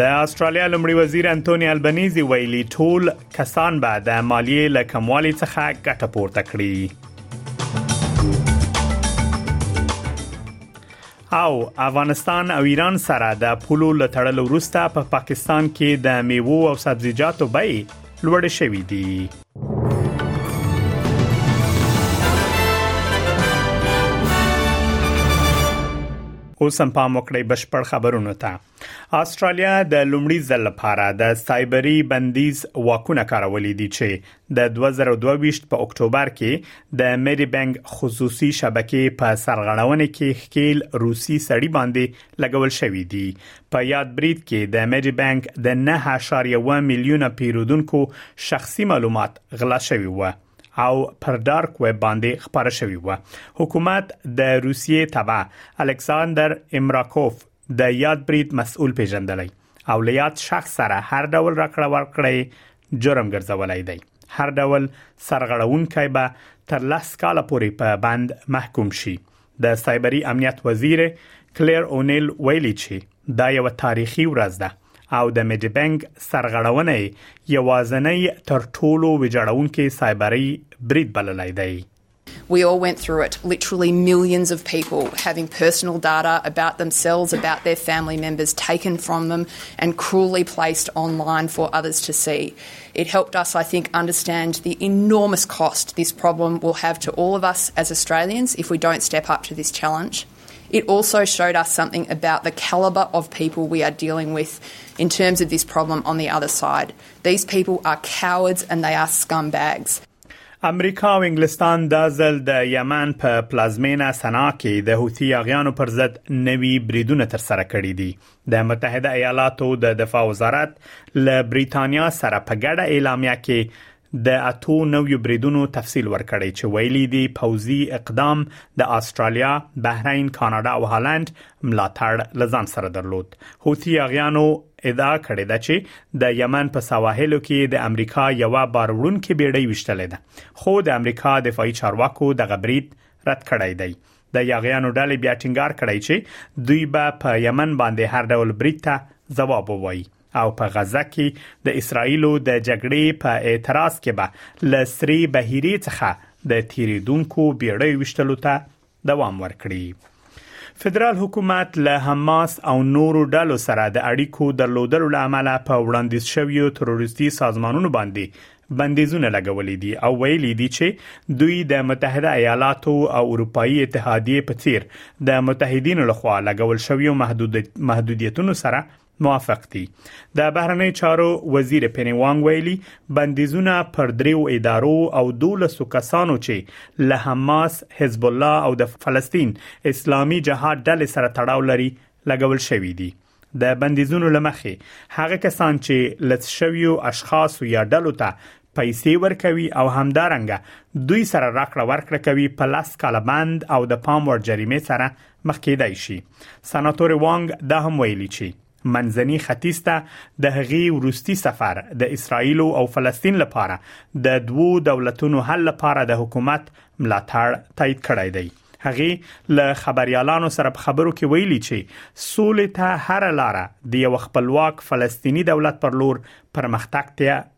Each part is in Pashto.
د استرالیا لمړي وزیر انټونی البنيزي ویلي ټول کسان به د مالیې له کموالي څخه ګټه پورته کړي او افغانستان او ایران سره د پولو لټړل وروسته په پا پاکستان کې د میوو او سبزیجاتو بیې لوړ شوې دي اوس هم پام وکړئ بشپړ خبرونه ته استرالیا د لومړي ځل لپاره د سایبری بندیز واکونه کارولې دي چې د 2022 په اکتوبر کې د مری بانک خصوصي شبکې په سرغړونه کې خکیل روسی سړی باندې لګول شوې دي په یاد برید کې د مری بانک د 9.1 میلیونه پیرودونکو شخصي معلومات غلا شوی و او پر ډارک ویب باندې خبره شوې و حکومت د روسیې تبع الکساندر امراکوف د یاد برید مسؤل پیژندلی او له یاد شخص سره هر ډول راکړه ورکړه جرم ګرځولای دی هر ډول سرغړونکي به تر لس کاله پورې په بند محکوم شي د سایبری امنیت وزیر کلیر اونیل ویلي چې دا یو تاریخي ورځ ده او د میډي بانک سرغړونه یوازنۍ تر ټولو ویجاړونکې سایبری برید بللای دی We all went through it. Literally millions of people having personal data about themselves, about their family members taken from them and cruelly placed online for others to see. It helped us, I think, understand the enormous cost this problem will have to all of us as Australians if we don't step up to this challenge it also showed us something about the calibre of people we are dealing with in terms of this problem on the other side. These people are cowards and they are scumbags. امریکا او انګلستان دا ځل د یمن په پلازمینه سنا کې د حوثي یاغیانو پر ضد نوي بریدونه تر سره کړي دي د متحده ایالاتو د دفاع وزارت له بریتانیا سره په ګډه اعلامیه کې د اتو نویو بریدونو تفصیل ورکړی چې ویلي دي پوزي اقدام د استرالیا، بحرین، کاناډا او هالند ملاتړ لزان سره درلود. حوثي اغیانو ادعا کړې ده چې د یمن په سواحلو کې د امریکا یو بار وړونکې بیړۍ وشتلې ده خو د امریکا دفاعي چارواکو د غبرید رد کړی دی د یاغیانو ډلې بیا ټینګار کړی چې دوی به په یمن باندې هر ډول برید ته ځواب ووایي او په غزه کې د اسرایلو د جګړې په اعتراض کې به لسری بهيري څخه د تیریدونکو بیړۍ وشتلو ته دوام ورکړي فدرال حکومت له حماس او نورو ډلو سره د اړیکو درلودلو لامل په وړاندیز شویو تروریستي سازمانونو باندې بندیزونه لګولې دي او ویلي دي چې دوی د متحده ایالاتو او اروپאי اتحادیه په څیر د متحدینو لخوا لګول شویو محدودیتونو سره موافق دي د بهرنی چارو وزیر پینی وانګ ویلي بندیزونه پر دریو ادارو او 12 کسانو چې له حماس حزب الله او د فلسطین اسلامي جهاد ډلې سره تړاو لري لګول شوې دي د بندیزونو لمخې هغه کسان چې لڅ شویو اشخاص یا ډلو ته پیسې ورکوي او همدارنګه دوی سره راکړه ورکړه کوي په لاس کال بند او د پام ور جریمه سره مخکې دی شي سناتور وانګ دا هم ویلي چې منځني ختیځ ته د هغي ورستي سفر د اسرایل او فلسطین لپاره د دوو دولتونو حل لپاره د حکومت ملاتړ تایید کړی دی هغه له خبريالانو سره په خبرو کې ویلي چې سولې ته هر لار د یو خپلواک فلسطینی دولت پر لور پرمختګ ته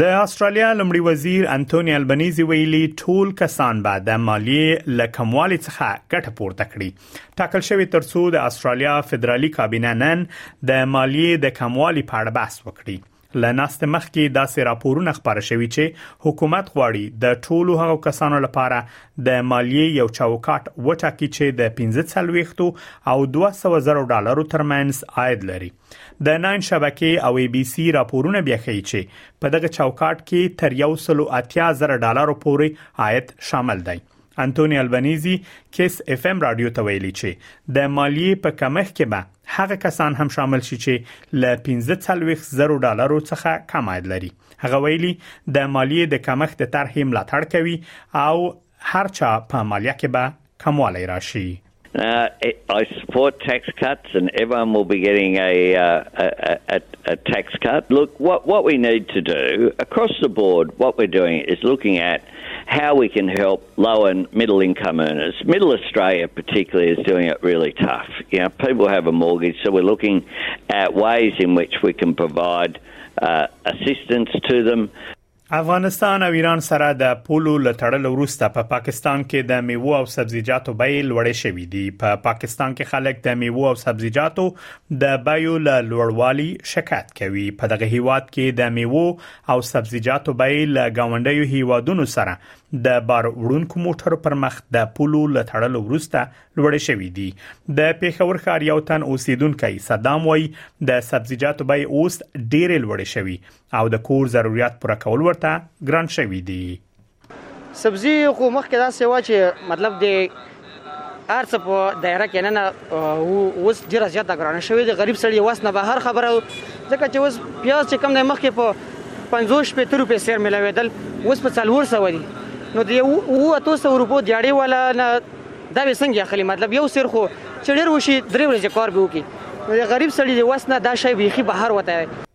د استرالیا لمړي وزیر انټونی البنیزي ویلي ټول کسان به د مالیې له کموالي څخه ګټه پورته کړي ټاکل شوی ترڅو د استرالیا فدرالي کابینه نن د مالیې د کموالي په اړه بحث وکړي لناست مخکې داسې راپورونه خبره شوې چې حکومت غواړي د ټولو هغو کسانو لپاره د مالیې یو چوکاټ وټاکي چې د 15 او 200 زره ډالرو ترمنځ عاید لري د ناین شبکې او ای بي سي راپورونه بیا ښیي چې په دغه چوکاټ کې تر یو سلو اتیا زره ډالرو پورې عاید شامل دی انټونی البنيزي کیس اف ام رادیو ته ویلي چې د مالیې په کمښت کې به هغه کسان هم شامل شي چې له 15 زرو ډالرو څخه کم عاید لري هغه ویلي د مالیې د کمښت د طرحې ملاتړ کوي او هرچا په مالیه کې به کموالی راشي Uh, I support tax cuts, and everyone will be getting a, uh, a, a, a, tax cut. Look, what, what we need to do across the board, what we're doing is looking at how we can help low and middle income earners. Middle Australia, particularly, is doing it really tough. You know, people have a mortgage, so we're looking at ways in which we can provide uh, assistance to them. افغانستان او ایران سره د پولو لټړل وروسته په پاکستان کې د میوو او سبزیجاتو بیې لوړې شوې دي په پا پاکستان کې خلک د میوو او سبزیجاتو د بیو له لوړوالي شکایت کوي په دغه هیواد کې د میوو او سبزیجاتو بیې له گاونډیو هیوادونو سره د بار وړونکو موټرو پر مخ د پولو لټړل وروسته لوړې شوې دي د پیښور ښار یو تن اوسیدونکو صدام وای د سبزیجاتو بیې اوس ډېرې لوړې شوې او د کور ضرورت پوره کول ورته ګران شوی دی سبزی خو مخکې دا سیوا چې مطلب دی ارڅ په دایره کې نه نه اوس ډیره زیاته ګرانه شوې دي غریب سړی واس نه به هر خبره ځکه چې اوس پیاز چې کم نه مخکې په 50 پېتر روپې سیر ملاوېدل اوس په 400 دي نو دی او اتو سو روپو دیاړي والا نه دا به څنګه اخلي مطلب یو سر خو چې ډیر وشي درې ورځې کار به وکي نو غریب سړی دی وسنه دا شی بيخي بهر وته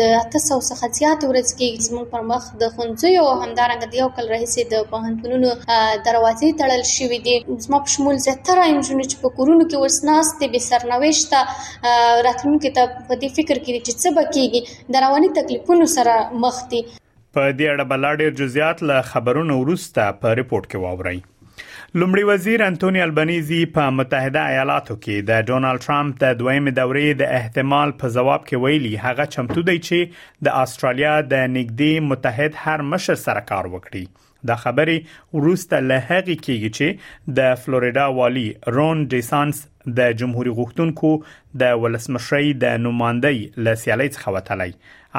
د اته سوه څخه زیاتې ورځې کېږي زموږ پر مخ د ښوونځیو او همدارنګه د یو کال راهیسې د پوهنتونونو دروازې تړل شوې دي. زما په شمول زیاتره نجونې چې په کورونو کې اوس ناستې بې سرنوشته راتلونکي ته په دې فکر کې دي چې څه به کېږي، د رواني تکلیفونو سره مخ دي. په دې اړه بل ډیر جزئیات له خبرونو وروسته په ریپورت کې واورئ لومړي وزیر انټونی البنيزي په متحده ایالاتو کې د ډونالد ترامپ د دویمې دورې د احتمال په جواب کې ویلي هغه چمتو دی چې د استرالیا د نګدي متحد هر مشر سره کار وکړي دا خبرې وروسته له هغې کیږي چې د فلوریدا والي رون ډیسانس د جمهوریت غوښتونکو د ولسمشرۍ د نوماندۍ له سیالۍ څخه وتلی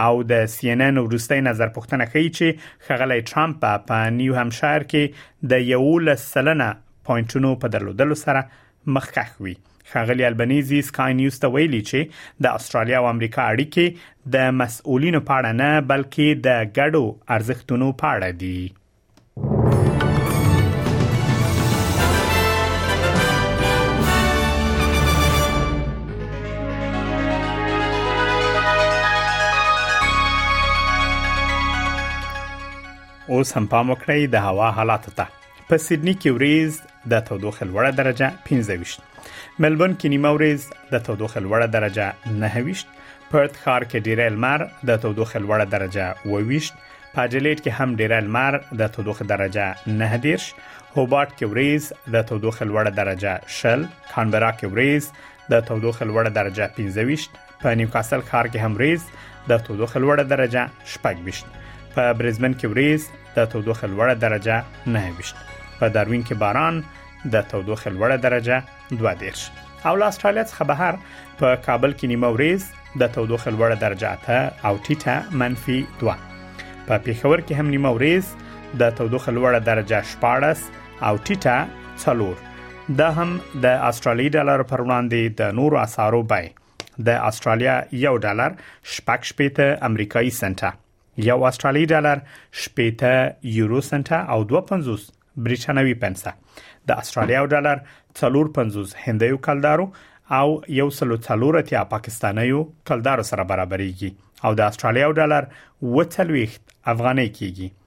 او د سی ان ان وروستۍ نظر پوښتنه کوي چې خغلی ترامپ په نیو همشایر کې د 11 سلنه پوینټونو په درلودلو سره مخکښ وي ښاغلي البنيزي سکای نیوز ته ویلي چې د استرالیا او امریکا اړیکې د مسؤلینو په اړه نه بلکې د ګډو ارزښتونو په اړه دي اوس هم پام وکړئ د هوا حالات ته په سیدنی کې وریز د تودوخې لوړه درجه 15 ملبون کې نیمه وریز د تودوخې لوړه درجه 9 پرت ښار کې ډیره لمر د تودوخې لوړه درجه 20 پاجلیټ کې هم ډیره لمر د تودوخې درجه 9 دیرش هوبارت کې وریز د تودوخې لوړه درجه 10 کانبرا کې وریز د تودوخې لوړه درجه 15 په نیوکاسل ښار کې هم ریز د تودوخه لوړه درجه شپږ وشت په برزمن کې وریز د تودوخه لوړه درجه نه وشت په داروین کې باران د تودوخه لوړه درجه 2 دیرش او له استرالیا څخه بهر په کابل کې نیمه وریز د تودوخه لوړه درجه اته او ټیټه منفي 2 په پیښور کې هم نیمه وریز د تودوخه لوړه درجه 14 او ټیټه څلور دا هم د استرالی ډالر پر وړاندې د نورو اسعارو بای د استرالیا یو ډالر شپږ شپېته امریکایي سنټه یو استرالی ډالر شپېته یورو سنټه او 250 بریټانوي پنسه د استرالیا ډالر 450 هندیو کلدارو او یو سلو څلور اتیا پاکستانیو کلدارو سره برابرېږي او د استرالیا ډالر 40 افغانۍ کېږي